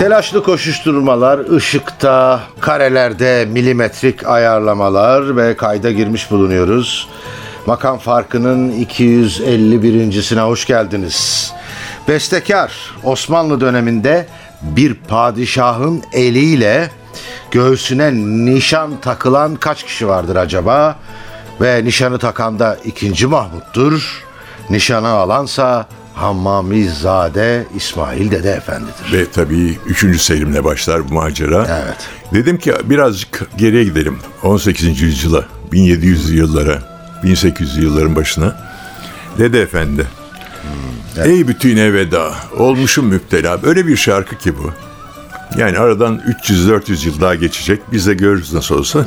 Telaşlı koşuşturmalar, ışıkta, karelerde milimetrik ayarlamalar ve kayda girmiş bulunuyoruz. Makam farkının 251.sine hoş geldiniz. Bestekar Osmanlı döneminde bir padişahın eliyle göğsüne nişan takılan kaç kişi vardır acaba? Ve nişanı takan da 2. Mahmut'tur. Nişanı alansa Hammamizade İsmail Dede Efendi'dir. Ve tabii 3. Selim'le başlar bu macera. Evet. Dedim ki birazcık geriye gidelim. 18. yüzyıla, 1700 yıllara, 1800 yılların başına. Dede Efendi. Ey bütün veda, olmuşum müptela. Böyle bir şarkı ki bu. Yani aradan 300-400 yıl daha geçecek. Biz de görürüz nasıl olsa.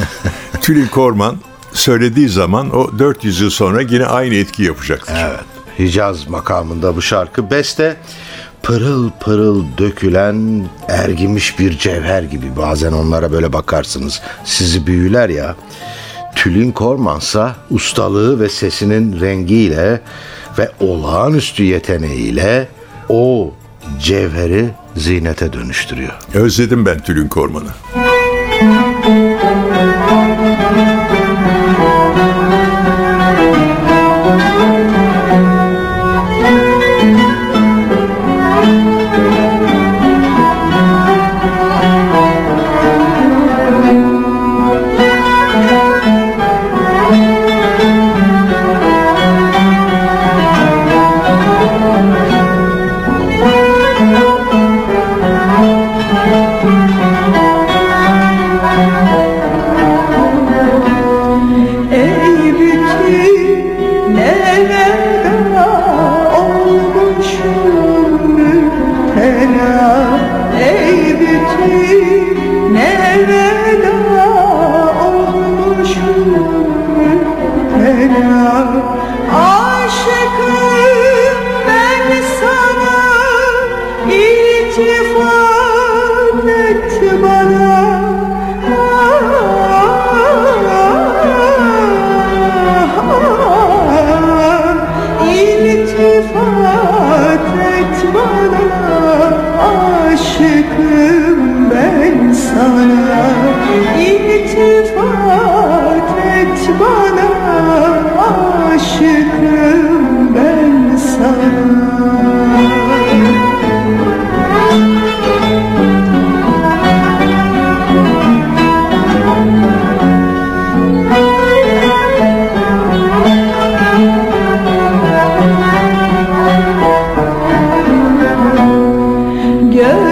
Tülin Korman söylediği zaman o 400 yıl sonra yine aynı etki yapacaktır. Evet. Hicaz makamında bu şarkı beste pırıl pırıl dökülen ergimiş bir cevher gibi bazen onlara böyle bakarsınız sizi büyüler ya Tülin Kormansa ustalığı ve sesinin rengiyle ve olağanüstü yeteneğiyle o cevheri zinete dönüştürüyor. Özledim ben Tülin Korman'ı.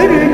good.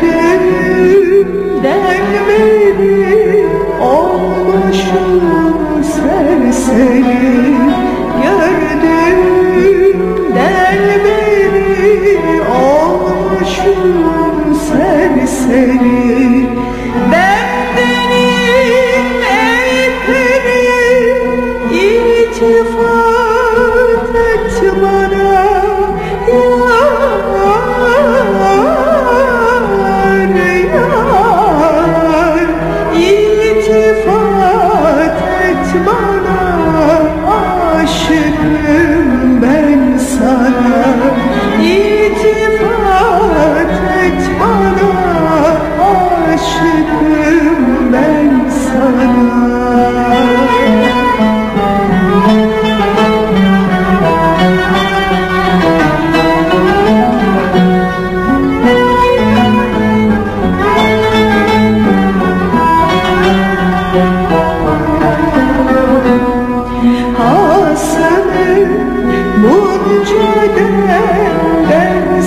Bunca dem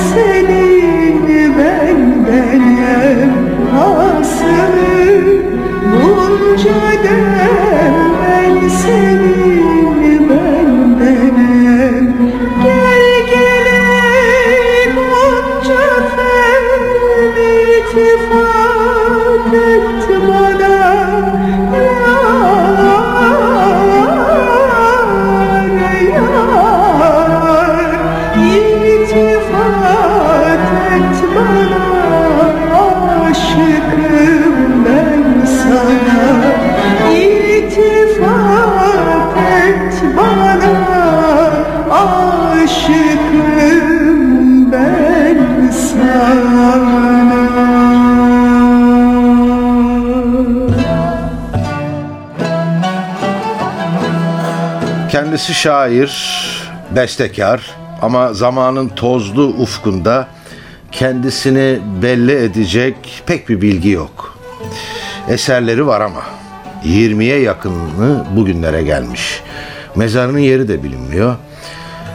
ben bendenim Hasım bunca dem ben Kendisi şair, bestekar ama zamanın tozlu ufkunda kendisini belli edecek pek bir bilgi yok. Eserleri var ama 20'ye yakını bugünlere gelmiş. Mezarının yeri de bilinmiyor.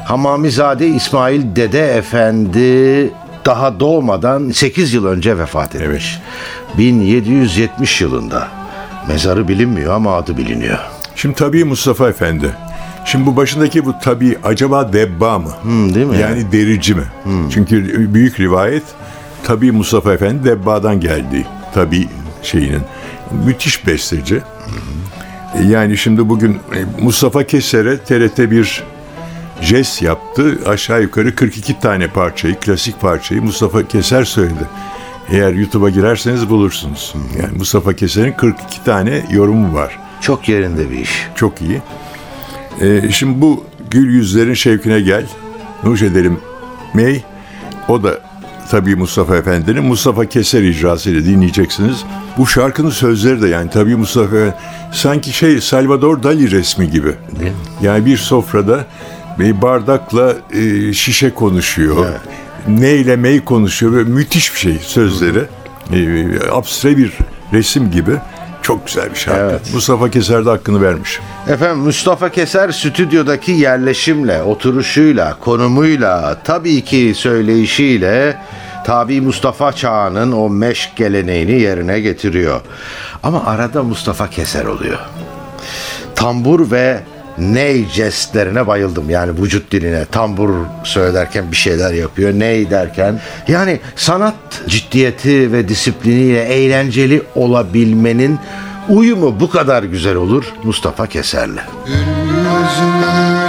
Hamamizade İsmail Dede Efendi daha doğmadan 8 yıl önce vefat etmiş. 1770 yılında. Mezarı bilinmiyor ama adı biliniyor. Şimdi tabii Mustafa Efendi. Şimdi bu başındaki bu tabii acaba debba mı? Hmm, değil mi? Yani derici mi? Çünkü büyük rivayet tabii Mustafa Efendi debbadan geldi. Tabii şeyinin. Müthiş besteci. Yani şimdi bugün e, Mustafa Keser'e TRT bir jest yaptı. Aşağı yukarı 42 tane parçayı, klasik parçayı Mustafa Keser söyledi. Eğer YouTube'a girerseniz bulursunuz. Yani Mustafa Keser'in 42 tane yorumu var. Çok yerinde bir iş. Çok iyi. Ee, şimdi bu gül yüzlerin şevkine gel. Nuş edelim May. O da tabii Mustafa Efendi'nin Mustafa Keser icrasıyla dinleyeceksiniz. Bu şarkının sözleri de yani tabii Mustafa Efendi sanki şey Salvador Dali resmi gibi. Değil mi? Yani bir sofrada bir bardakla e, şişe konuşuyor. Neyle mey konuşuyor. Böyle müthiş bir şey sözleri. E, abstre bir resim gibi. Çok güzel bir şarkı. Evet. Mustafa Keser de hakkını vermiş. Efendim Mustafa Keser stüdyodaki yerleşimle, oturuşuyla, konumuyla, tabii ki söyleyişiyle tabi Mustafa çağının o meşk geleneğini yerine getiriyor. Ama arada Mustafa Keser oluyor. Tambur ve ney jestlerine bayıldım. Yani vücut diline tambur söylerken bir şeyler yapıyor. Ney derken. Yani sanat ciddiyeti ve disipliniyle eğlenceli olabilmenin uyumu bu kadar güzel olur Mustafa Keser'le. Gözlerin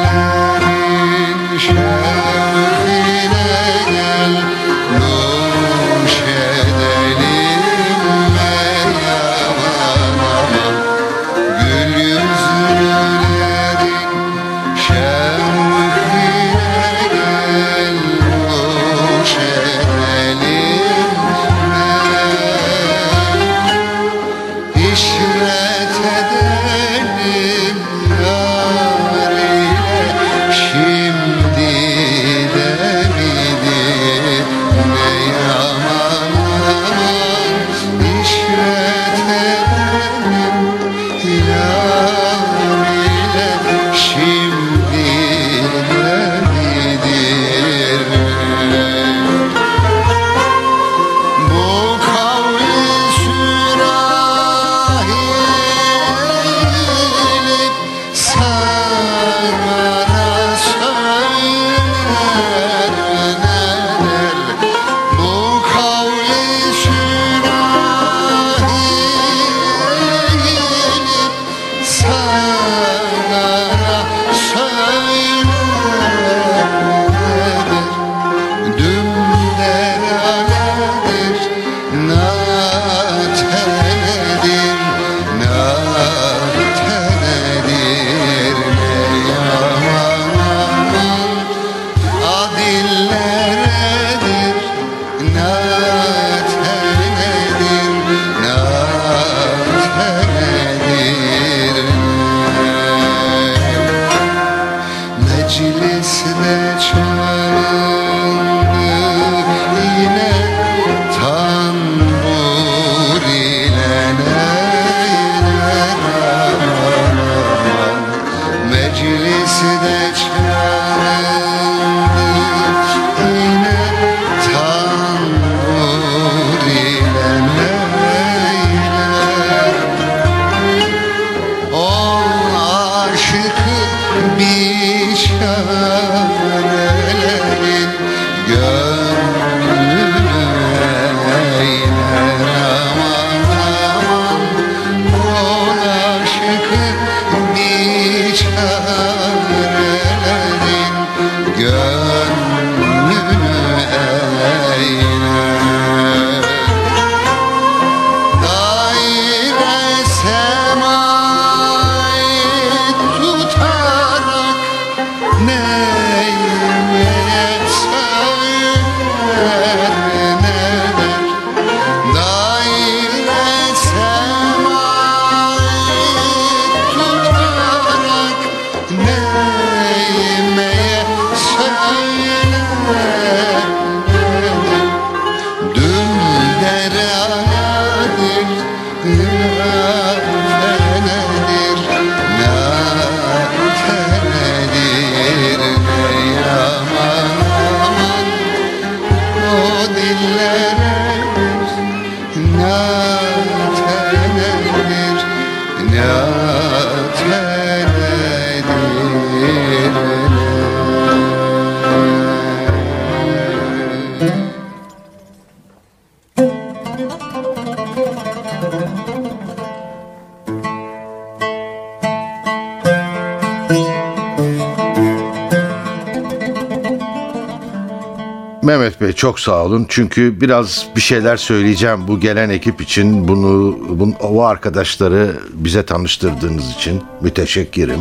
çok sağ olun. Çünkü biraz bir şeyler söyleyeceğim bu gelen ekip için. Bunu, bunu o arkadaşları bize tanıştırdığınız için müteşekkirim.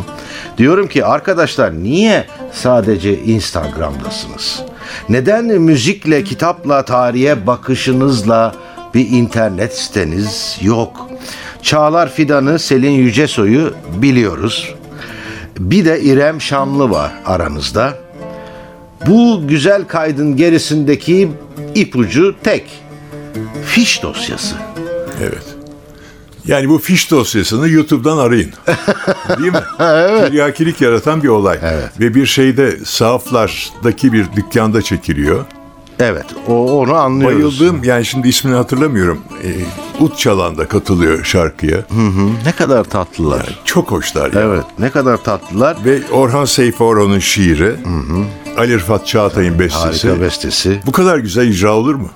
Diyorum ki arkadaşlar niye sadece Instagram'dasınız? Neden müzikle, kitapla, tarihe bakışınızla bir internet siteniz yok? Çağlar Fidan'ı, Selin Yücesoy'u biliyoruz. Bir de İrem Şamlı var aranızda. Bu güzel kaydın gerisindeki ipucu tek. Fiş dosyası. Evet. Yani bu fiş dosyasını YouTube'dan arayın. Değil mi? Tiryakilik yaratan bir olay. Ve bir şeyde sahaflardaki bir dükkanda çekiliyor. Evet, o onu anlıyoruz. Bayıldığım yani şimdi ismini hatırlamıyorum. E, Ut Çalan da katılıyor şarkıya. Ne kadar tatlılar. Çok hoşlar ya. Evet, ne kadar tatlılar. Ve Orhan Seyfoğlu'nun şiiri. Ali Rıfat Çağatay'ın bestesi. Harika bestesi. Bu kadar güzel icra olur mu?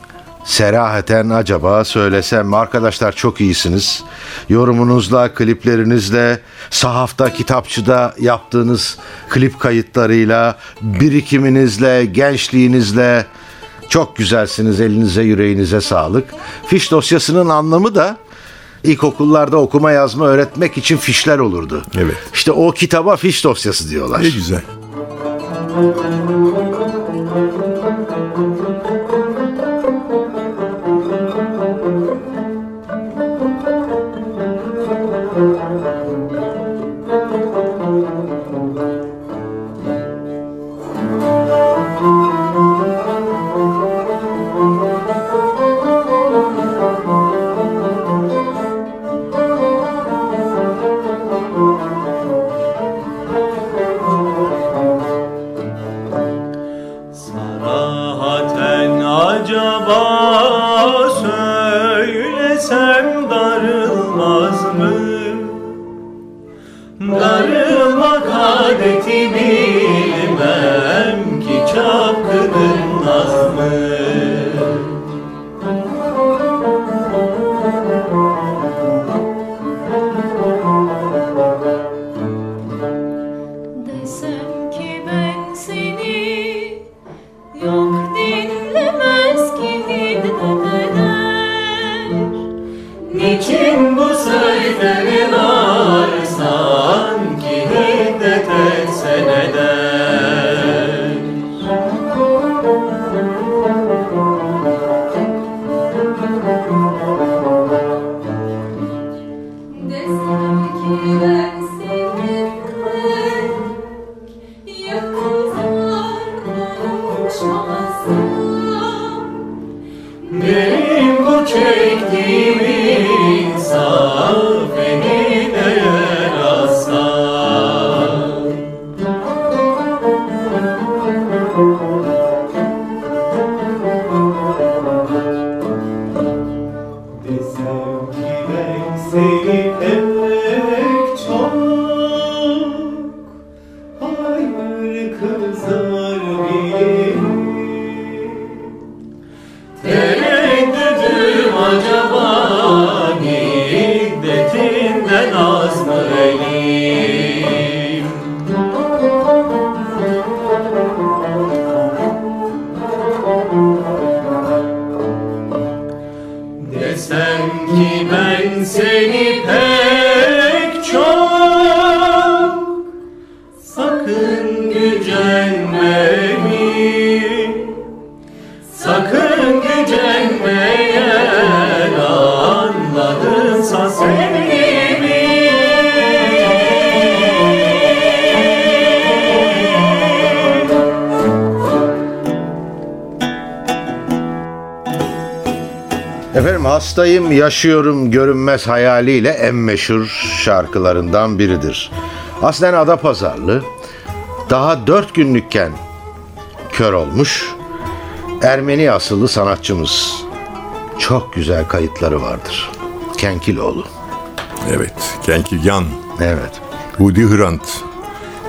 Seraheten acaba söylesem arkadaşlar çok iyisiniz. Yorumunuzla, kliplerinizle, sahafta, kitapçıda yaptığınız klip kayıtlarıyla, birikiminizle, gençliğinizle çok güzelsiniz. Elinize, yüreğinize sağlık. Fiş dosyasının anlamı da ilkokullarda okuma yazma öğretmek için fişler olurdu. Evet. İşte o kitaba fiş dosyası diyorlar. Ne güzel. Hastayım, yaşıyorum görünmez hayaliyle en meşhur şarkılarından biridir. Aslen Adapazarlı. Daha dört günlükken kör olmuş. Ermeni asıllı sanatçımız. Çok güzel kayıtları vardır. Kenkiloğlu. Evet. Kenkilyan. Evet. Woody Hrant.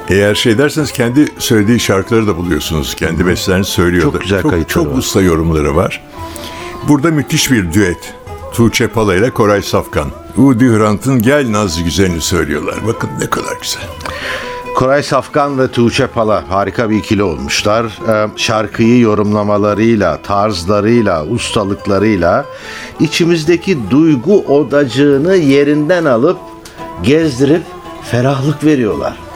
Eğer şey derseniz kendi söylediği şarkıları da buluyorsunuz. Kendi bestelerini söylüyor Çok güzel çok, kayıtları çok var. usta yorumları var. Burada müthiş bir düet. Tuğçe Pala ile Koray Safkan. Woody Hrant'ın Gel Nazlı Güzelini söylüyorlar. Bakın ne kadar güzel. Koray Safkan ve Tuğçe Pala harika bir ikili olmuşlar. Ee, şarkıyı yorumlamalarıyla, tarzlarıyla, ustalıklarıyla içimizdeki duygu odacığını yerinden alıp gezdirip ferahlık veriyorlar.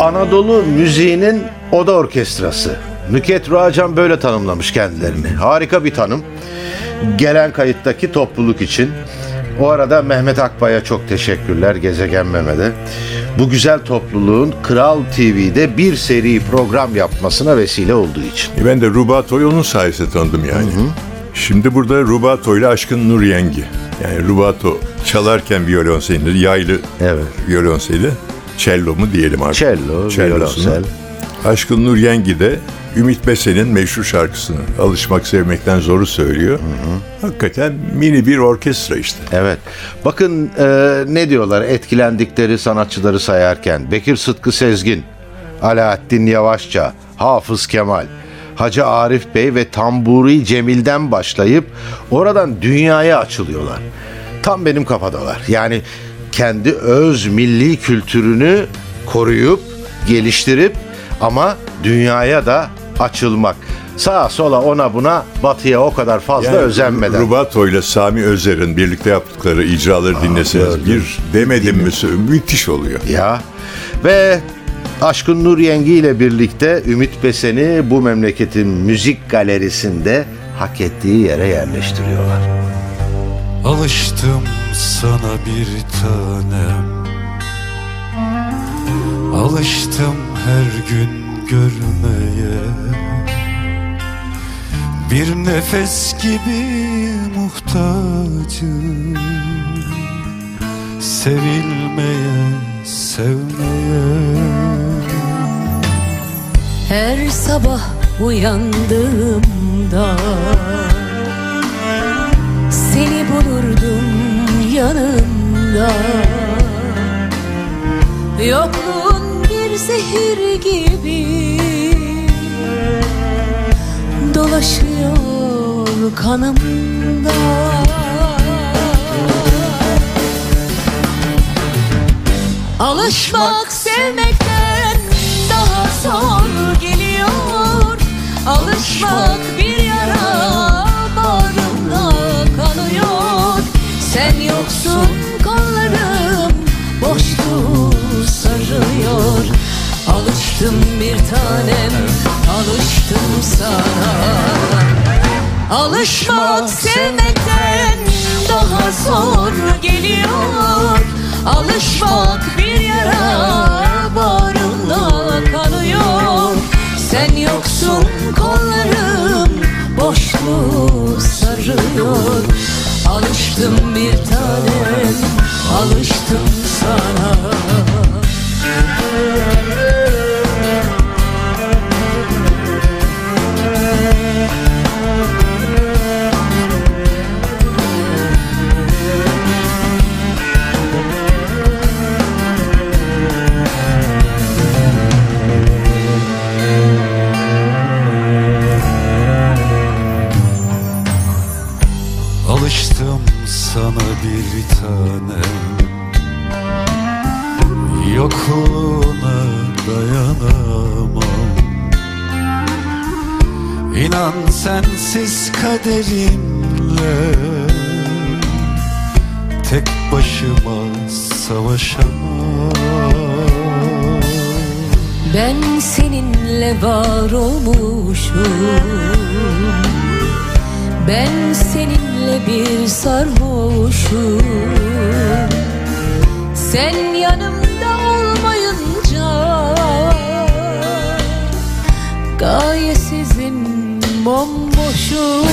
Anadolu müziğinin oda orkestrası. Nüket Racan böyle tanımlamış kendilerini. Harika bir tanım. Gelen kayıttaki topluluk için. O arada Mehmet Akbay'a çok teşekkürler Gezegen Mehmet'e. Bu güzel topluluğun Kral TV'de bir seri program yapmasına vesile olduğu için. E Ben de Rubato'yu onun sayesinde tanıdım yani. Şimdi burada Rubato ile Aşkın Nur Yengi. Yani Rubato çalarken violonseli, yaylı Evet. violonseli. Cello mu diyelim artık. Cello, violonsel. Aşkın Nur Yengi de Ümit Besen'in meşhur şarkısını Alışmak Sevmekten Zoru söylüyor. Hakikaten mini bir orkestra işte. Evet. Bakın e, ne diyorlar etkilendikleri sanatçıları sayarken. Bekir Sıtkı Sezgin, Alaaddin Yavaşça, Hafız Kemal, Hacı Arif Bey ve Tamburi Cemil'den başlayıp oradan dünyaya açılıyorlar. Tam benim kafadalar. Yani kendi öz milli kültürünü koruyup geliştirip ama dünyaya da açılmak. Sağa sola ona buna batıya o kadar fazla Yani özenmeden. Rubato ile Sami Özer'in birlikte yaptıkları icraları dinleseniz bir demedim mi müthiş oluyor. Ya ve Aşkın Nur Yengi ile birlikte Ümit Besen'i bu memleketin müzik galerisinde hak ettiği yere yerleştiriyorlar. Alıştım sana bir tanem. Alıştım her gün görmeye. Bir nefes gibi muhtacım. Sevilmeye, sevmeye. Her sabah uyandığımda Seni bulurdum yanımda Yokluğun bir zehir gibi Dolaşıyor kanımda. Alışmak sevmekten daha zor geliyor. Alışmak bir yara Alışmak sevmekten daha zor geliyor. Alışmak bir yara bağrımda kanıyor Sen yoksun kollarım boşluğu sarıyor. Alıştım bir tanem alıştım sana İnan sensiz kaderimle Tek başıma savaşamam. Ben seninle var olmuşum. Ben seninle bir sarhoşum. Sen yanımda olmayınca Gayesizim bomboşum.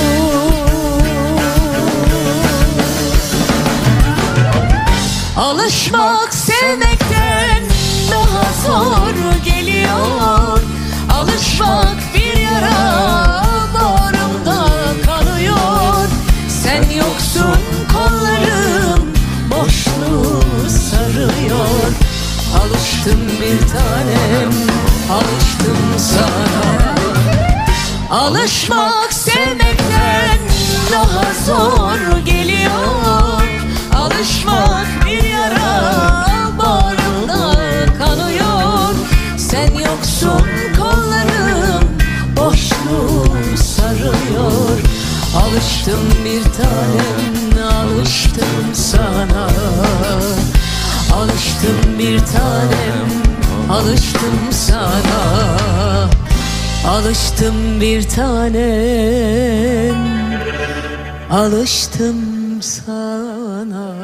Alışmak sevmekten daha zor geliyor. Alışmak bir yara bağrımda kanıyor Sen yoksun kollarım boşluğu sarıyor. Alıştım bir tanem alıştım sana Alışmak sevmekten daha zor geliyor. Alışmak bir yara bağrımda kanıyor Sen yoksun kollarım boşluğu sarıyor. Alıştım bir tanem alıştım sana. Alıştım bir tanem alıştım Alıştım bir tanem Alıştım sana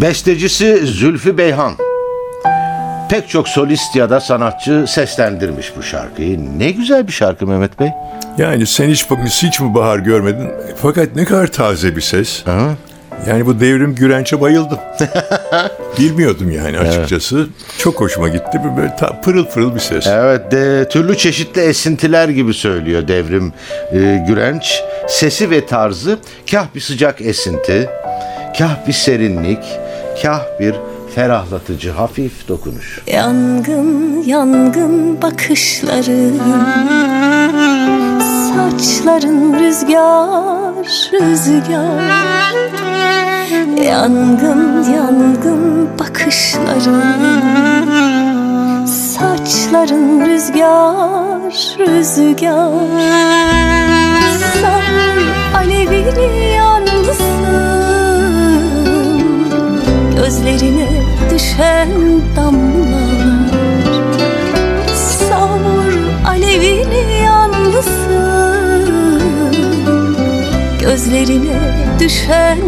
Bestecisi Zülfü Beyhan. Pek çok solist ya da sanatçı seslendirmiş bu şarkıyı. Ne güzel bir şarkı Mehmet Bey. Yani sen hiç, hiç mi bahar görmedin? Fakat ne kadar taze bir ses. Yani bu devrim Gürenç'e bayıldım. Bilmiyordum yani açıkçası. Çok hoşuma gitti. Böyle ta- pırıl pırıl bir ses. Evet, de, türlü çeşitli esintiler gibi söylüyor Devrim e, Gürenç. Sesi ve tarzı kah bir sıcak esinti, kah bir serinlik, kah bir ferahlatıcı hafif dokunuş. Yangın yangın bakışların Saçların rüzgar rüzgar. Yangın yangın bakışların Saçların rüzgar rüzgar. Sen alevini yalnızsın. Gözlerine düşen damlalar Gözlerine düşen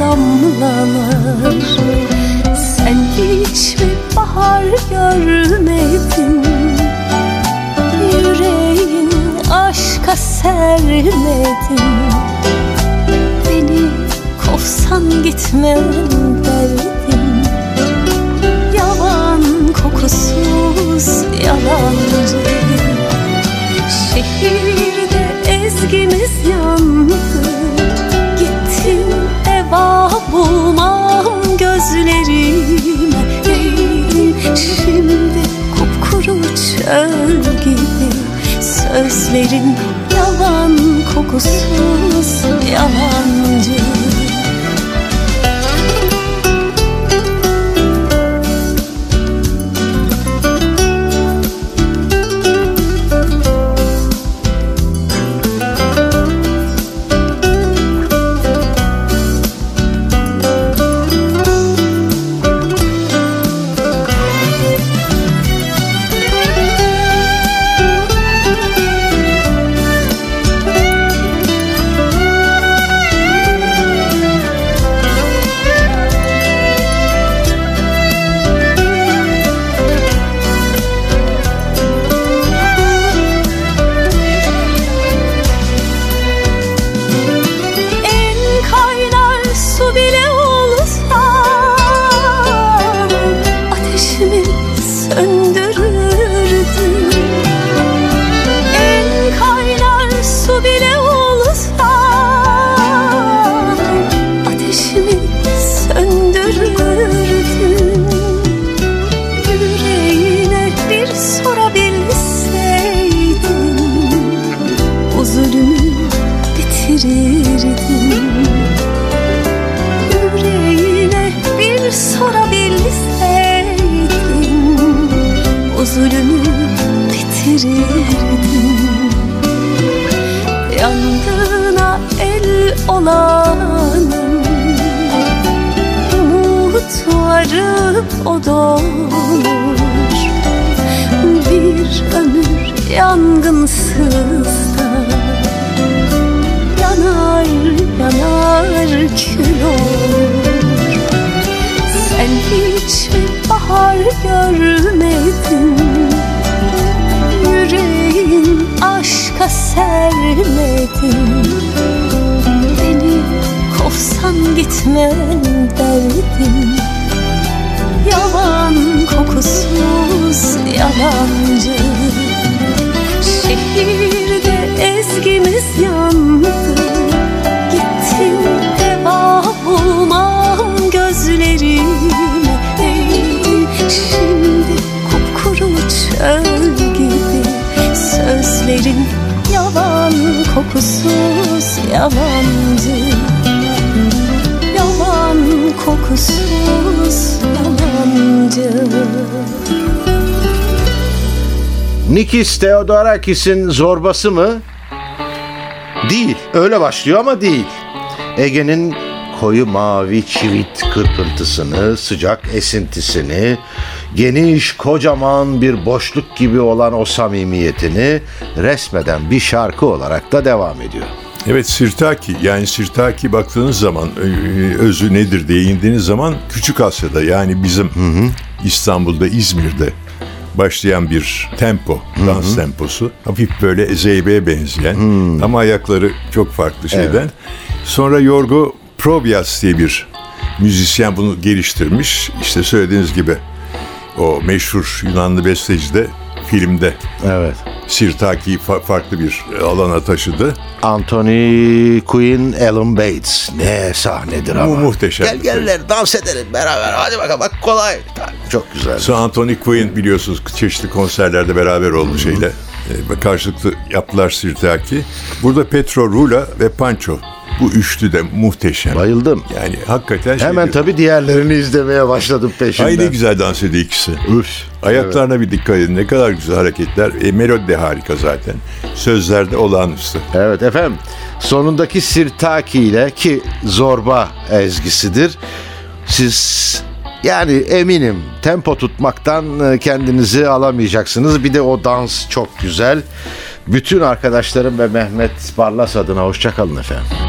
damlalar. Sen hiç mi bahar görmedin? Yüreğin aşka sermedin? Beni kovsan gitmem derdim Yalan kokusuz yalancı. Şehirde ezgimiz yandı çöl gibi Sözlerin yalan kokusuz yalancı o Bir ömür yangınsız da yanar yanar kül olur. Sen hiç bahar görmedin. Yüreğin aşka sermedin. Beni kovsan gitmem derdim Yalan kokusuz yalancı. Şehirde ezgimiz yandı. Gittim eva bulmam gözlerime Değdim şimdi kupkuru çöl gibi Sözlerin yalan kokusuz yalancı. Yalan kokusuz yalancı Nikis Theodorakis'in zorbası mı? Değil. Öyle başlıyor ama değil. Ege'nin koyu mavi çivit kırpıntısını, sıcak esintisini, geniş kocaman bir boşluk gibi olan o samimiyetini resmeden bir şarkı olarak da devam ediyor. Evet Sirtaki yani Sirtaki baktığınız zaman e, özü nedir diye indiğiniz zaman Küçük Asya'da yani bizim İstanbul'da İzmir'de başlayan bir tempo, dans temposu. Hafif böyle zeybeye benzeyen ama ayakları çok farklı şeyden. Sonra Yorgo Probias diye bir müzisyen bunu geliştirmiş. İşte söylediğiniz gibi o meşhur Yunanlı besteci de filmde Evet. Sirtaki'yi fa- farklı bir alana taşıdı. Anthony Quinn, Ellen Bates. Ne sahnedir ama. Mu- muhteşem. Gel gel dans edelim beraber. Hadi bakalım bak kolay. Çok güzel. Sir Anthony Quinn biliyorsunuz çeşitli konserlerde beraber oldu şeyle. E, karşılıklı yaptılar Sirtaki. Burada Petro Rula ve Pancho. Bu üçlü de muhteşem. Bayıldım. Yani hakikaten şey Hemen diyor. tabii diğerlerini izlemeye başladım peşinden. Ay ne güzel dans ediyor ikisi. Üf. Ayaklarına bir dikkat edin. Ne kadar güzel hareketler. E, melodi de harika zaten. Sözlerde olağanüstü. Evet efendim. Sonundaki Sirtaki ile ki zorba ezgisidir. Siz yani eminim tempo tutmaktan e, kendinizi alamayacaksınız. Bir de o dans çok güzel. Bütün arkadaşlarım ve Mehmet Barlas adına hoşçakalın efendim.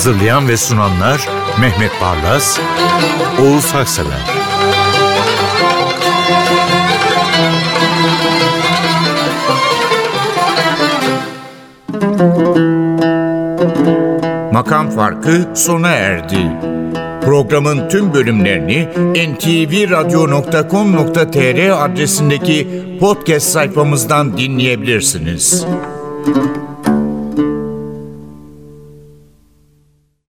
Hazırlayan ve sunanlar Mehmet Barlas, Oğuz Haksever Makam Farkı sona erdi. Programın tüm bölümlerini ntvradio.com.tr adresindeki podcast sayfamızdan dinleyebilirsiniz.